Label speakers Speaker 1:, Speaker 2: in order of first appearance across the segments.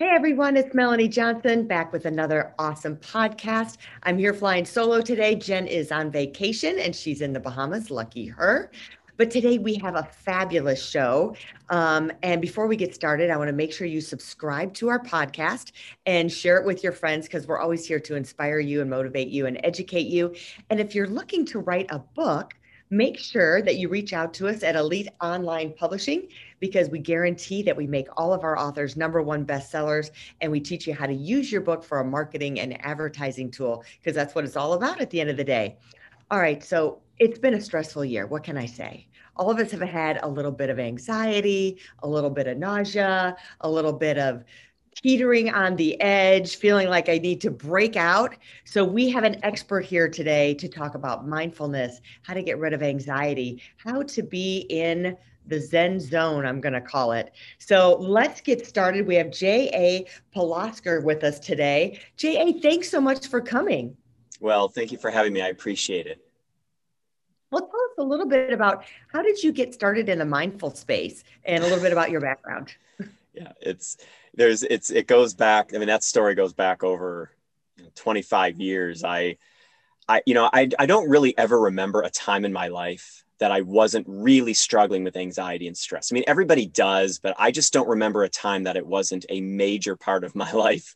Speaker 1: Hey everyone, it's Melanie Johnson back with another awesome podcast. I'm here flying solo today. Jen is on vacation and she's in the Bahamas. Lucky her. But today we have a fabulous show. Um, and before we get started, I want to make sure you subscribe to our podcast and share it with your friends because we're always here to inspire you and motivate you and educate you. And if you're looking to write a book, make sure that you reach out to us at Elite Online Publishing because we guarantee that we make all of our authors number one bestsellers and we teach you how to use your book for a marketing and advertising tool because that's what it's all about at the end of the day. All right, so it's been a stressful year. What can I say? All of us have had a little bit of anxiety, a little bit of nausea, a little bit of teetering on the edge, feeling like I need to break out. So, we have an expert here today to talk about mindfulness, how to get rid of anxiety, how to be in the Zen zone, I'm going to call it. So, let's get started. We have J.A. Plosker with us today. J.A., thanks so much for coming.
Speaker 2: Well, thank you for having me. I appreciate it.
Speaker 1: Well, tell us a little bit about how did you get started in the mindful space and a little bit about your background.
Speaker 2: Yeah, it's there's it's it goes back. I mean, that story goes back over 25 years. I I you know, I I don't really ever remember a time in my life that I wasn't really struggling with anxiety and stress. I mean, everybody does, but I just don't remember a time that it wasn't a major part of my life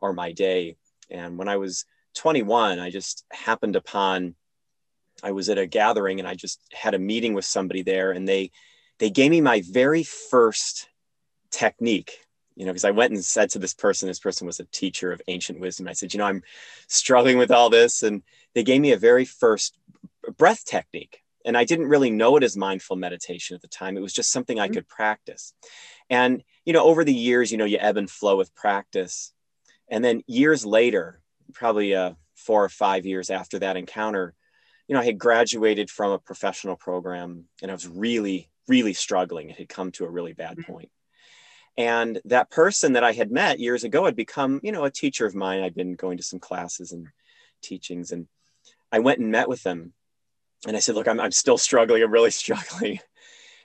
Speaker 2: or my day. And when I was 21, I just happened upon I was at a gathering and I just had a meeting with somebody there and they they gave me my very first technique you know, because I went and said to this person, this person was a teacher of ancient wisdom. I said, you know, I'm struggling with all this. And they gave me a very first breath technique. And I didn't really know it as mindful meditation at the time. It was just something I mm-hmm. could practice. And, you know, over the years, you know, you ebb and flow with practice. And then years later, probably uh, four or five years after that encounter, you know, I had graduated from a professional program and I was really, really struggling. It had come to a really bad mm-hmm. point and that person that i had met years ago had become you know a teacher of mine. I'd been going to some classes and teachings and i went and met with them. And i said look i'm, I'm still struggling. I'm really struggling.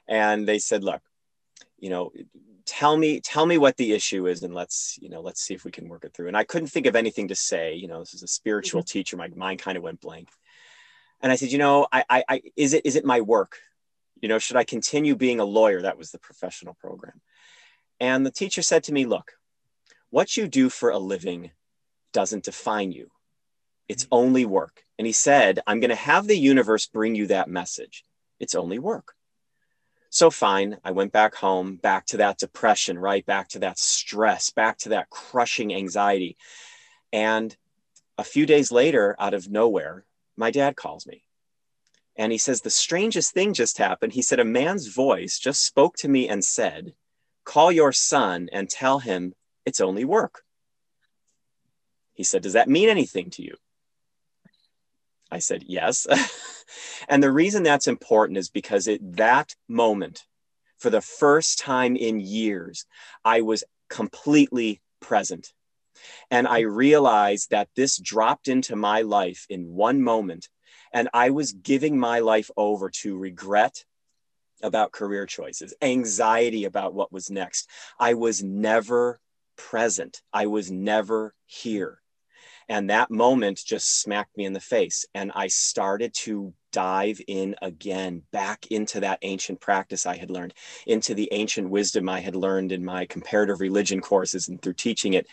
Speaker 2: And they said look you know tell me tell me what the issue is and let's you know let's see if we can work it through. And i couldn't think of anything to say. You know this is a spiritual mm-hmm. teacher. My mind kind of went blank. And i said you know I, I i is it is it my work? You know should i continue being a lawyer? That was the professional program and the teacher said to me, Look, what you do for a living doesn't define you, it's mm-hmm. only work. And he said, I'm going to have the universe bring you that message. It's only work. So fine, I went back home, back to that depression, right? Back to that stress, back to that crushing anxiety. And a few days later, out of nowhere, my dad calls me. And he says, The strangest thing just happened. He said, A man's voice just spoke to me and said, Call your son and tell him it's only work. He said, Does that mean anything to you? I said, Yes. and the reason that's important is because at that moment, for the first time in years, I was completely present. And I realized that this dropped into my life in one moment. And I was giving my life over to regret about career choices, anxiety about what was next. I was never present, I was never here. And that moment just smacked me in the face. And I started to dive in again, back into that ancient practice I had learned, into the ancient wisdom I had learned in my comparative religion courses and through teaching it.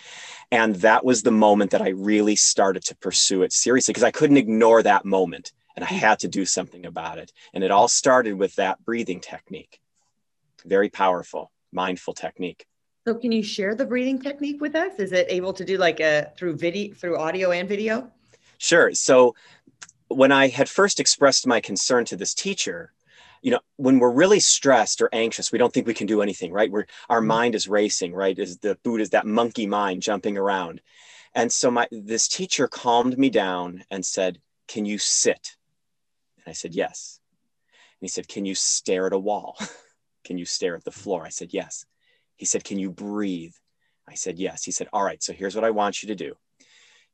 Speaker 2: And that was the moment that I really started to pursue it seriously because I couldn't ignore that moment and I had to do something about it. And it all started with that breathing technique. Very powerful, mindful technique.
Speaker 1: So can you share the breathing technique with us? Is it able to do like a through video through audio and video?
Speaker 2: Sure. So when I had first expressed my concern to this teacher, you know when we're really stressed or anxious we don't think we can do anything right we're our mm-hmm. mind is racing right is the buddha's that monkey mind jumping around and so my this teacher calmed me down and said can you sit and i said yes. And he said can you stare at a wall? Can you stare at the floor? I said yes. He said can you breathe? I said yes. He said all right so here's what i want you to do.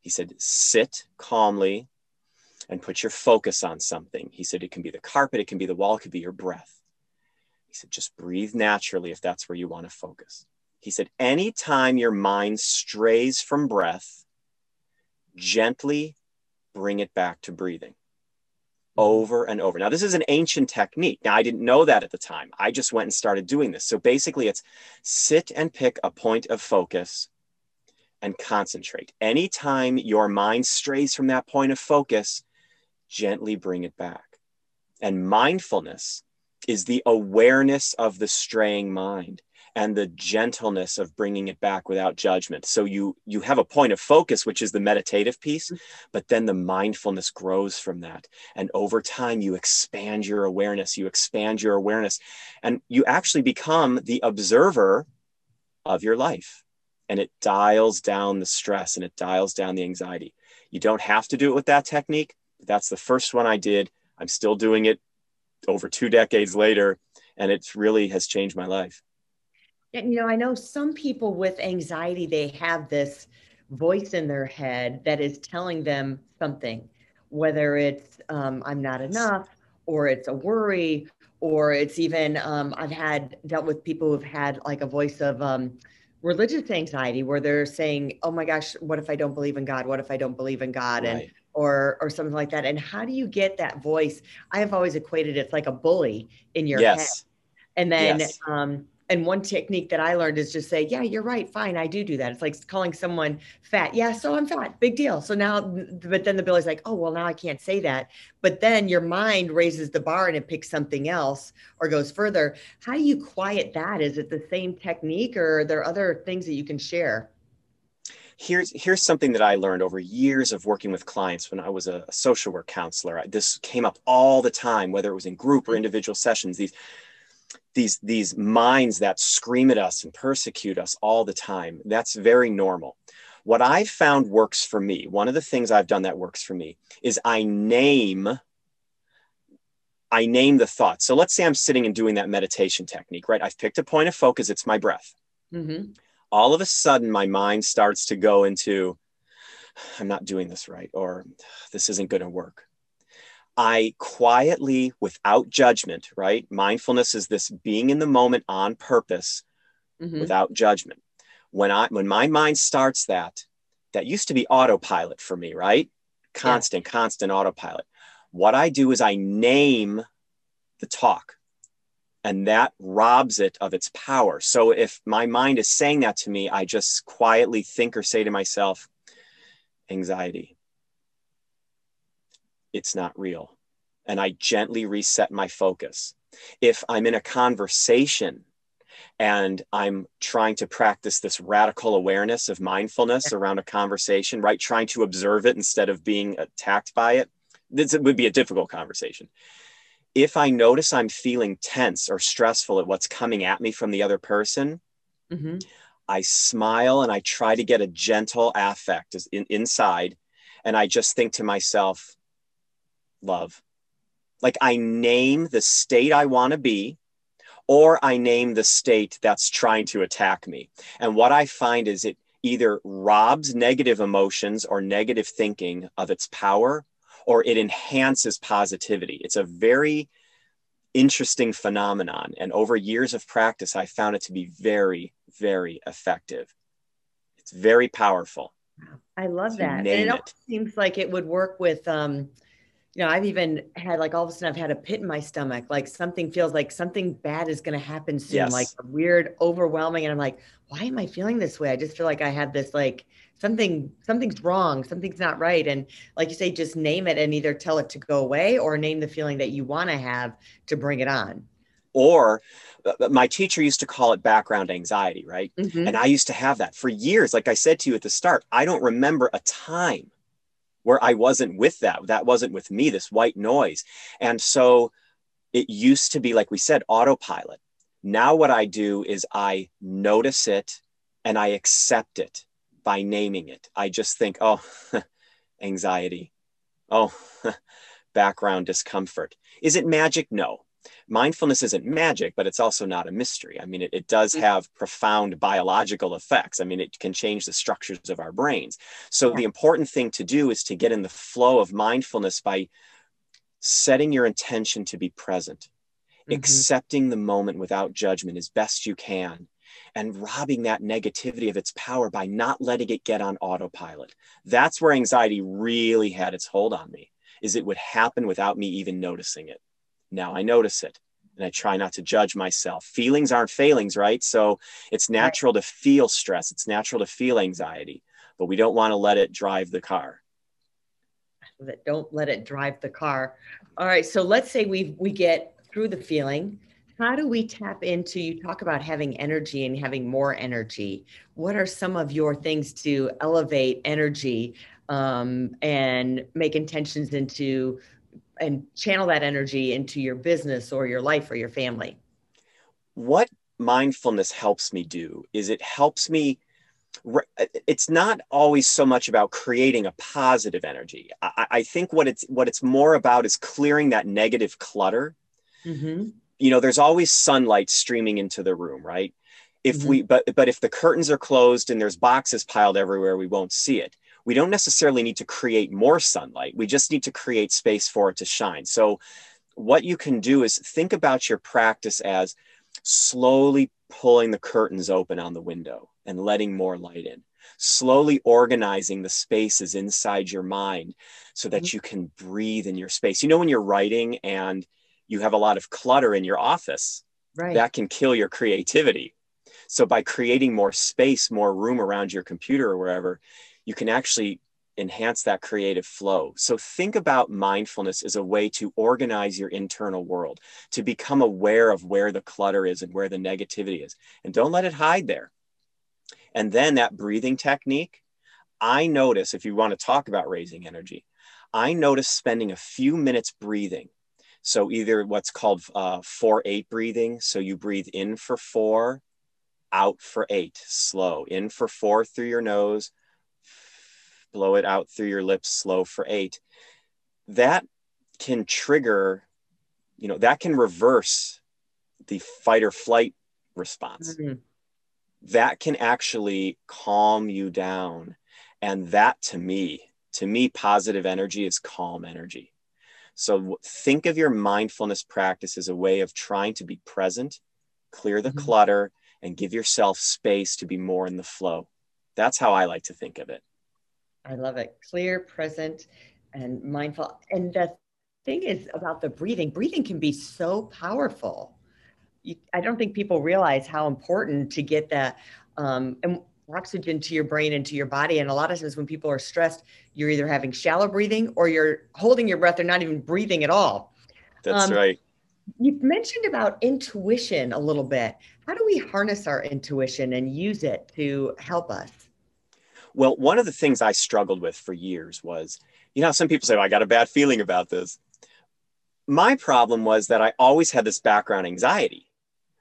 Speaker 2: He said sit calmly and put your focus on something. He said, it can be the carpet, it can be the wall, it could be your breath. He said, just breathe naturally if that's where you want to focus. He said, anytime your mind strays from breath, gently bring it back to breathing over and over. Now, this is an ancient technique. Now, I didn't know that at the time. I just went and started doing this. So basically, it's sit and pick a point of focus and concentrate. Anytime your mind strays from that point of focus, gently bring it back. And mindfulness is the awareness of the straying mind and the gentleness of bringing it back without judgment. So you you have a point of focus which is the meditative piece mm-hmm. but then the mindfulness grows from that. And over time you expand your awareness you expand your awareness and you actually become the observer of your life. And it dials down the stress and it dials down the anxiety. You don't have to do it with that technique that's the first one I did. I'm still doing it over two decades later, and it really has changed my life.
Speaker 1: And you know, I know some people with anxiety, they have this voice in their head that is telling them something, whether it's um, I'm not enough, or it's a worry, or it's even um, I've had dealt with people who've had like a voice of um, religious anxiety where they're saying, "Oh my gosh, what if I don't believe in God? What if I don't believe in God?" Right. and or or something like that and how do you get that voice i have always equated it's like a bully in your yes. head and then yes. um and one technique that I learned is just say, yeah, you're right. Fine. I do do that. It's like calling someone fat. Yeah. So I'm fat. Big deal. So now, but then the bill is like, oh, well, now I can't say that. But then your mind raises the bar and it picks something else or goes further. How do you quiet that? Is it the same technique or are there other things that you can share?
Speaker 2: here's here's something that I learned over years of working with clients when I was a, social work counselor. I, this came up all the time, whether it was in group or mm-hmm. individual sessions. These these these minds that scream at us and persecute us all the time. That's very normal. What I've found works for me, one of the things I've done that works for me is I name I name the thoughts. So let's say I'm sitting and doing that meditation technique, right? I've picked a point of focus, it's my breath. Mm-hmm all of a sudden my mind starts to go into i'm not doing this right or this isn't going to work i quietly without judgment right mindfulness is this being in the moment on purpose mm-hmm. without judgment when i when my mind starts that that used to be autopilot for me right constant yeah. constant autopilot what i do is i name the talk and that robs it of its power. So if my mind is saying that to me, I just quietly think or say to myself, anxiety. It's not real. And I gently reset my focus. If I'm in a conversation and I'm trying to practice this radical awareness of mindfulness around a conversation, right? Trying to observe it instead of being attacked by it, this would be a difficult conversation if I notice I'm feeling tense or stressful at what's coming at me from the other person, mm-hmm. I smile and I try to get a gentle affect in, inside. And I just think to myself, love. Like I name the state I want to be, or I name the state that's trying to attack me. And what I find is it either robs negative emotions or negative thinking of its power or it enhances positivity. It's a very interesting phenomenon. And over years of practice, I found it to be very, very effective. It's very powerful.
Speaker 1: I love that. And it, it seems like it would work with, um, you know, I've even had like all of a sudden I've had a pit in my stomach, like something feels like something bad is going to happen soon, yes. like weird, overwhelming. And I'm like, why am I feeling this way? I just feel like I have this like something something's wrong something's not right and like you say just name it and either tell it to go away or name the feeling that you want to have to bring it on
Speaker 2: or uh, my teacher used to call it background anxiety right mm-hmm. and i used to have that for years like i said to you at the start i don't remember a time where i wasn't with that that wasn't with me this white noise and so it used to be, like we said, autopilot. Now, what I do is I notice it and I accept it by naming it. I just think, oh, anxiety. Oh, background discomfort. Is it magic? No. Mindfulness isn't magic, but it's also not a mystery. I mean, it, it does mm-hmm. have profound biological effects. I mean, it can change the structures of our brains. So, yeah. the important thing to do is to get in the flow of mindfulness by setting your intention to be present, mm-hmm. accepting the moment without judgment as best you can, and robbing that negativity of its power by not letting it get on autopilot. That's where anxiety really had its hold on me is it would happen without me even noticing it. Now I notice it and I try not to judge myself. Feelings aren't failings, right? So it's natural to feel stress, it's natural to feel anxiety, but we don't want to let it drive the car.
Speaker 1: That don't let it drive the car. All right, so let's say we we get through the feeling. How do we tap into you talk about having energy and having more energy? What are some of your things to elevate energy um, and make intentions into and channel that energy into your business or your life or your family?
Speaker 2: What mindfulness helps me do is it helps me it's not always so much about creating a positive energy I, I, think what it's what it's more about is clearing that negative clutter mm-hmm. you know there's always sunlight streaming into the room right if mm-hmm. we but but if the curtains are closed and there's boxes piled everywhere we won't see it we don't necessarily need to create more sunlight. We just need to create space for it to shine. So, what you can do is think about your practice as slowly pulling the curtains open on the window and letting more light in, slowly organizing the spaces inside your mind so that mm-hmm. you can breathe in your space. You know, when you're writing and you have a lot of clutter in your office, right. that can kill your creativity. So, by creating more space, more room around your computer or wherever, you can actually enhance that creative flow. So think about mindfulness as a way to organize your internal world, to become aware of where the clutter is and where the negativity is. And don't let it hide there. And then that breathing technique, I notice if you want to talk about raising energy, I notice spending a few minutes breathing. So either what's called uh, 4 8 breathing. So you breathe in for four, out for eight, slow. In for four through your nose, blow it out through your lips slow for eight that can trigger you know that can reverse the fight or flight response mm-hmm. that can actually calm you down and that to me to me positive energy is calm energy so think of your mindfulness practice as a way of trying to be present clear the mm-hmm. clutter and give yourself space to be more in the flow that's how i like to think of it
Speaker 1: I love it. Clear, present, and mindful. And the thing is about the breathing, breathing can be so powerful. You, I don't think people realize how important to get that um, oxygen to your brain and to your body. And a lot of times when people are stressed, you're either having shallow breathing or you're holding your breath or not even breathing at all.
Speaker 2: That's um, right.
Speaker 1: You mentioned about intuition a little bit. How do we harness our intuition and use it to help us?
Speaker 2: Well, one of the things I struggled with for years was, you know, some people say, well, I got a bad feeling about this. My problem was that I always had this background anxiety,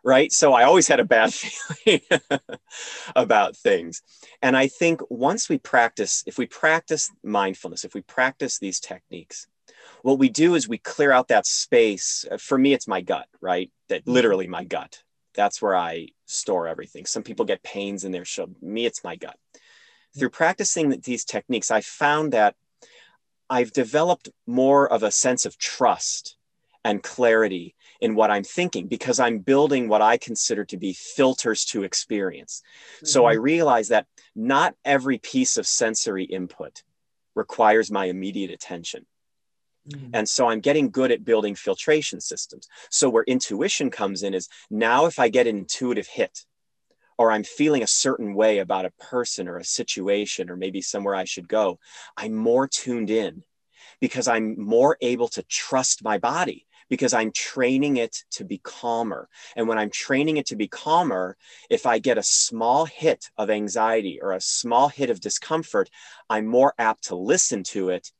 Speaker 2: right? So I always had a bad feeling about things. And I think once we practice, if we practice mindfulness, if we practice these techniques, what we do is we clear out that space. For me, it's my gut, right? That mm-hmm. literally my gut. That's where I store everything. Some people get pains in their show. Me, it's my gut through practicing these techniques, I found that I've developed more of a sense of trust and clarity in what I'm thinking because I'm building what I consider to be filters to experience. Mm-hmm. So I mm-hmm. realize that not every piece of sensory input requires my immediate attention. Mm-hmm. And so I'm getting good at building filtration systems. So where intuition comes in is now if I get an intuitive hit, or I'm feeling a certain way about a person or a situation or maybe somewhere I should go, I'm more tuned in because I'm more able to trust my body because I'm training it to be calmer. And when I'm training it to be calmer, if I get a small hit of anxiety or a small hit of discomfort, I'm more apt to listen to it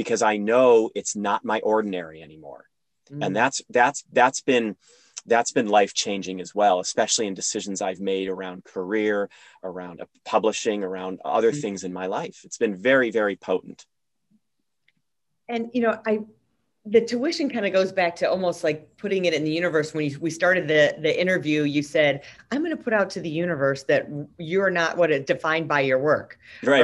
Speaker 2: because I know it's not my ordinary anymore. mm. and that's that's that's been that's been life changing as well especially in decisions i've made around career around publishing around other mm. things in my life it's been very very potent
Speaker 1: and you know i the tuition kind of goes back to almost like putting it in the universe. When you, we started the the interview you said i'm going to put out to the universe that you're not what it defined by your work
Speaker 2: right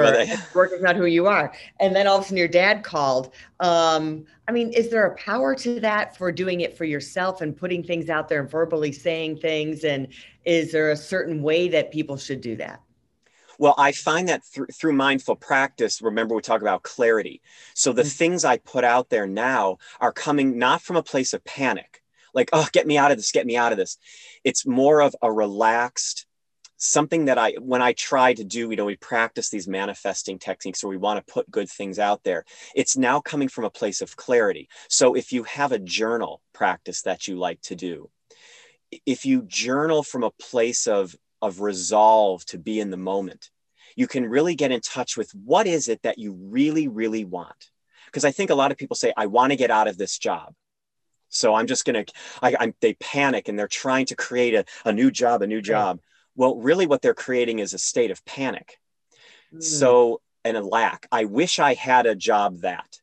Speaker 1: work is not who you are. And then all of a sudden your dad called um, i mean is there a power to that for doing it for yourself and putting things out there and verbally saying things? And is there a certain way that people should do that
Speaker 2: well, I find that th- through mindful practice, remember we talk about clarity. So the mm-hmm. things I put out there now are coming not from a place of panic, like, oh, get me out of this, get me out of this. It's more of a relaxed, something that I, when I try to do, you know, we practice these manifesting techniques or we want to put good things out there. It's now coming from a place of clarity. So if you have a journal practice that you like to do, if you journal from a place of of resolve to be in the moment. You can really get in touch with what is it that you really really want. Because i think a lot of people say i want to get out of this job. So i'm just going to I, they panic and they're trying to create a, a new job a new job. Well really what they're creating is a state of panic. Mm. so and a lack. I wish i had a job that.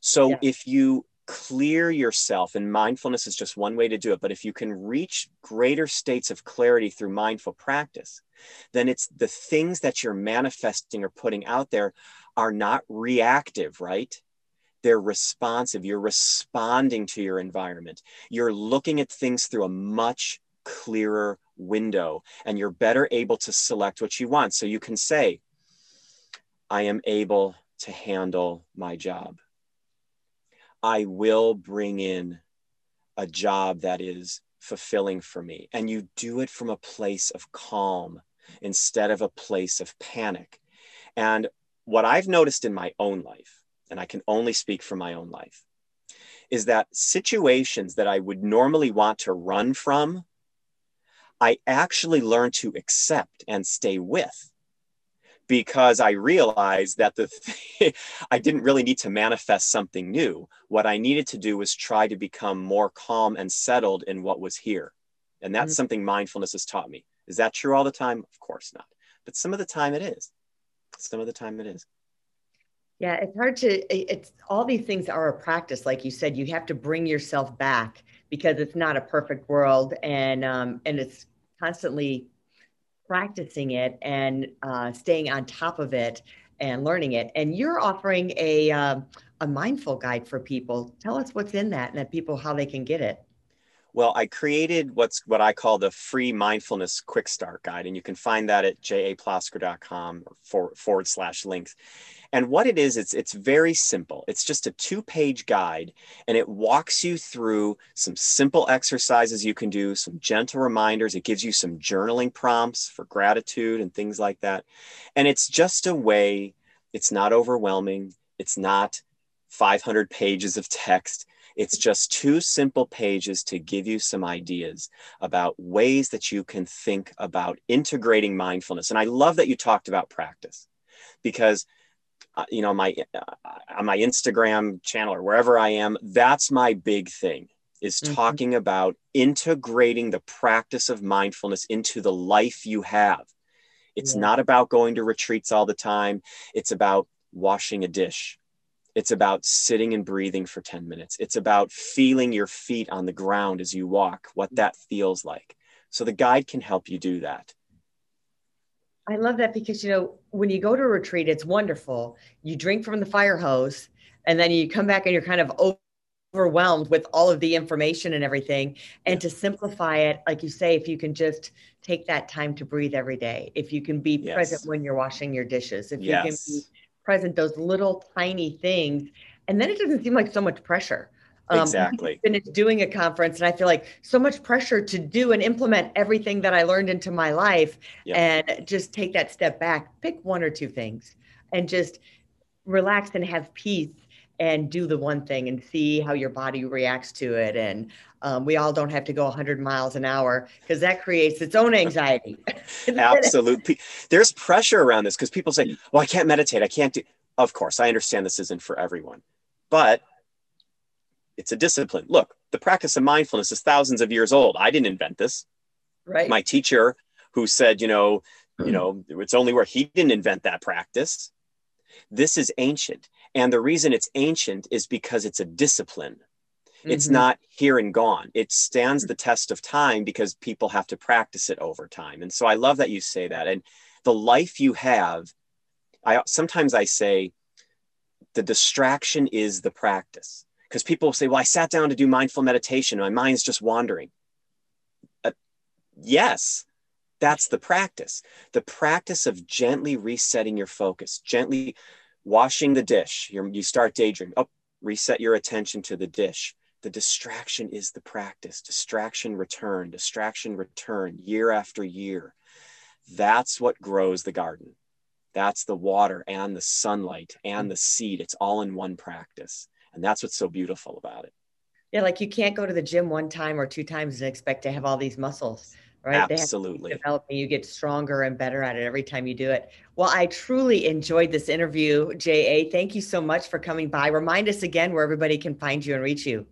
Speaker 2: So yeah. if you clear yourself and mindfulness is just one way to do it but if you can reach greater states of clarity through mindful practice then it's the things that you're manifesting or putting out there are not reactive right? They're responsive. You're responding to your environment. You're looking at things through a much clearer window and you're better able to select what you want. So you can say i am able to handle my job I will bring in a job that is fulfilling for me. And you do it from a place of calm instead of a place of panic. And what I've noticed in my own life, and I can only speak for my own life, is that situations that I would normally want to run from, I actually learn to accept and stay with because I realized that the th- I didn't really need to manifest something new. What I needed to do was try to become more calm and settled in what was here. And that's mm-hmm. something mindfulness has taught me. Is that true all the time? Of course not. But some of the time it is. Some of the time it is.
Speaker 1: Yeah, it's hard to it's all these things are a practice like you said you have to bring yourself back because it's not a perfect world and um and it's constantly practicing it and uh, staying on top of it and learning it. And you're offering a uh, a mindful guide for people. Tell us what's in that and that people how they can get it.
Speaker 2: Well, I created what's what I call the free mindfulness quick start guide, and you can find that at japlosker.com forward, forward slash links. And what it is, it's it's very simple. It's just a two-page guide, and it walks you through some simple exercises you can do, some gentle reminders. It gives you some journaling prompts for gratitude and things like that. And it's just a way. It's not overwhelming. It's not 500 pages of text it's just two simple pages to give you some ideas about ways that you can think about integrating mindfulness. And I love that you talked about practice because uh, you know my uh, on my Instagram channel or wherever I am, that's my big thing is mm-hmm. talking about integrating the practice of mindfulness into the life you have. It's yeah. not about going to retreats all the time. It's about washing a dish it's about sitting and breathing for 10 minutes. It's about feeling your feet on the ground as you walk, what that feels like. So the guide can help you do that.
Speaker 1: I love that because, you know, when you go to a retreat, it's wonderful. You drink from the fire hose and then you come back and you're kind of overwhelmed with all of the information and everything. And to simplify it, like you say, if you can just take that time to breathe every day, if you can be yes. present when you're washing your dishes, if yes. you can be present those little tiny things and then it doesn't seem like so much pressure
Speaker 2: um, exactly
Speaker 1: finished doing a conference and i feel like so much pressure to do and implement everything that i learned into my life yep. and just take that step back pick one or two things and just relax and have peace and do the one thing and see how your body reacts to it and um, we all don't have to go 100 miles an hour because that creates its own anxiety
Speaker 2: absolutely there's pressure around this because people say well i can't meditate i can't do of course i understand this isn't for everyone but it's a discipline look the practice of mindfulness is thousands of years old. I didn't invent this.
Speaker 1: Right.
Speaker 2: My teacher, who said, you know, you know, it's only where he didn't invent that practice. This is ancient. And the reason it's ancient is because it's a discipline. It's
Speaker 1: Mhm.
Speaker 2: not here and gone. It stands the test of time because people have to practice it over time. And so I love that you say that. And the life you have, I sometimes I say the distraction is the practice. Because people say, well, I sat down to do mindful meditation. My mind's just wandering. Uh, yes, that's the practice. The practice of gently resetting your focus, gently washing the dish. You're, you start daydreaming. Oh, reset your attention to the dish. The distraction is the practice. Distraction return, distraction return year after year. That's what grows the garden. That's the water and the sunlight and the seed. It's all in one practice. And that's what's so beautiful about it.
Speaker 1: Yeah, like you can't go to the gym one time or two times and expect to have all these muscles, right? They have to
Speaker 2: Absolutely.
Speaker 1: develop and you get stronger and better at it every time you do it. Well, I truly enjoyed this interview, JA. Thank you so much for coming by. Remind us again where everybody can find you and reach you.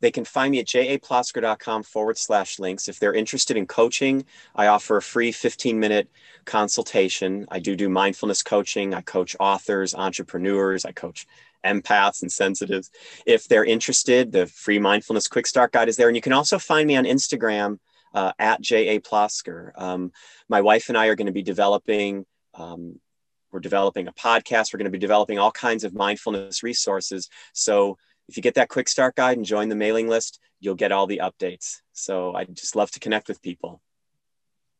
Speaker 2: They can find me at japlosker.com forward slash links. If they're interested in coaching, I offer a free 15 minute consultation. I do do mindfulness coaching. I coach authors, entrepreneurs, I coach empaths and sensitives. If they're interested, the free mindfulness quick start guide is there. And you can also find me on Instagram uh, at JA Plosker. Um, my wife and I are going to be developing. Um, we're developing a podcast. We're going to be developing all kinds of mindfulness resources. So if you get that quick start guide and join the mailing list, you'll get all the updates. So I just love to connect with people.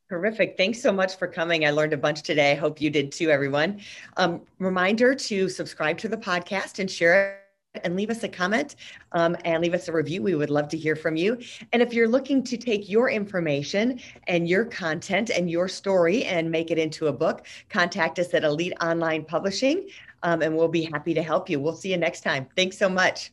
Speaker 1: Terrific. Thanks so much for coming. I learned a bunch today. I hope you did too, everyone. Um, reminder to subscribe to the podcast and share it and leave us a comment um, and leave us a review. We would love to hear from you. And if you're looking to take your information and your content and your story and make it into a book, contact us at Elite Online Publishing um, and we'll be happy to help you. We'll see you next time. Thanks so much.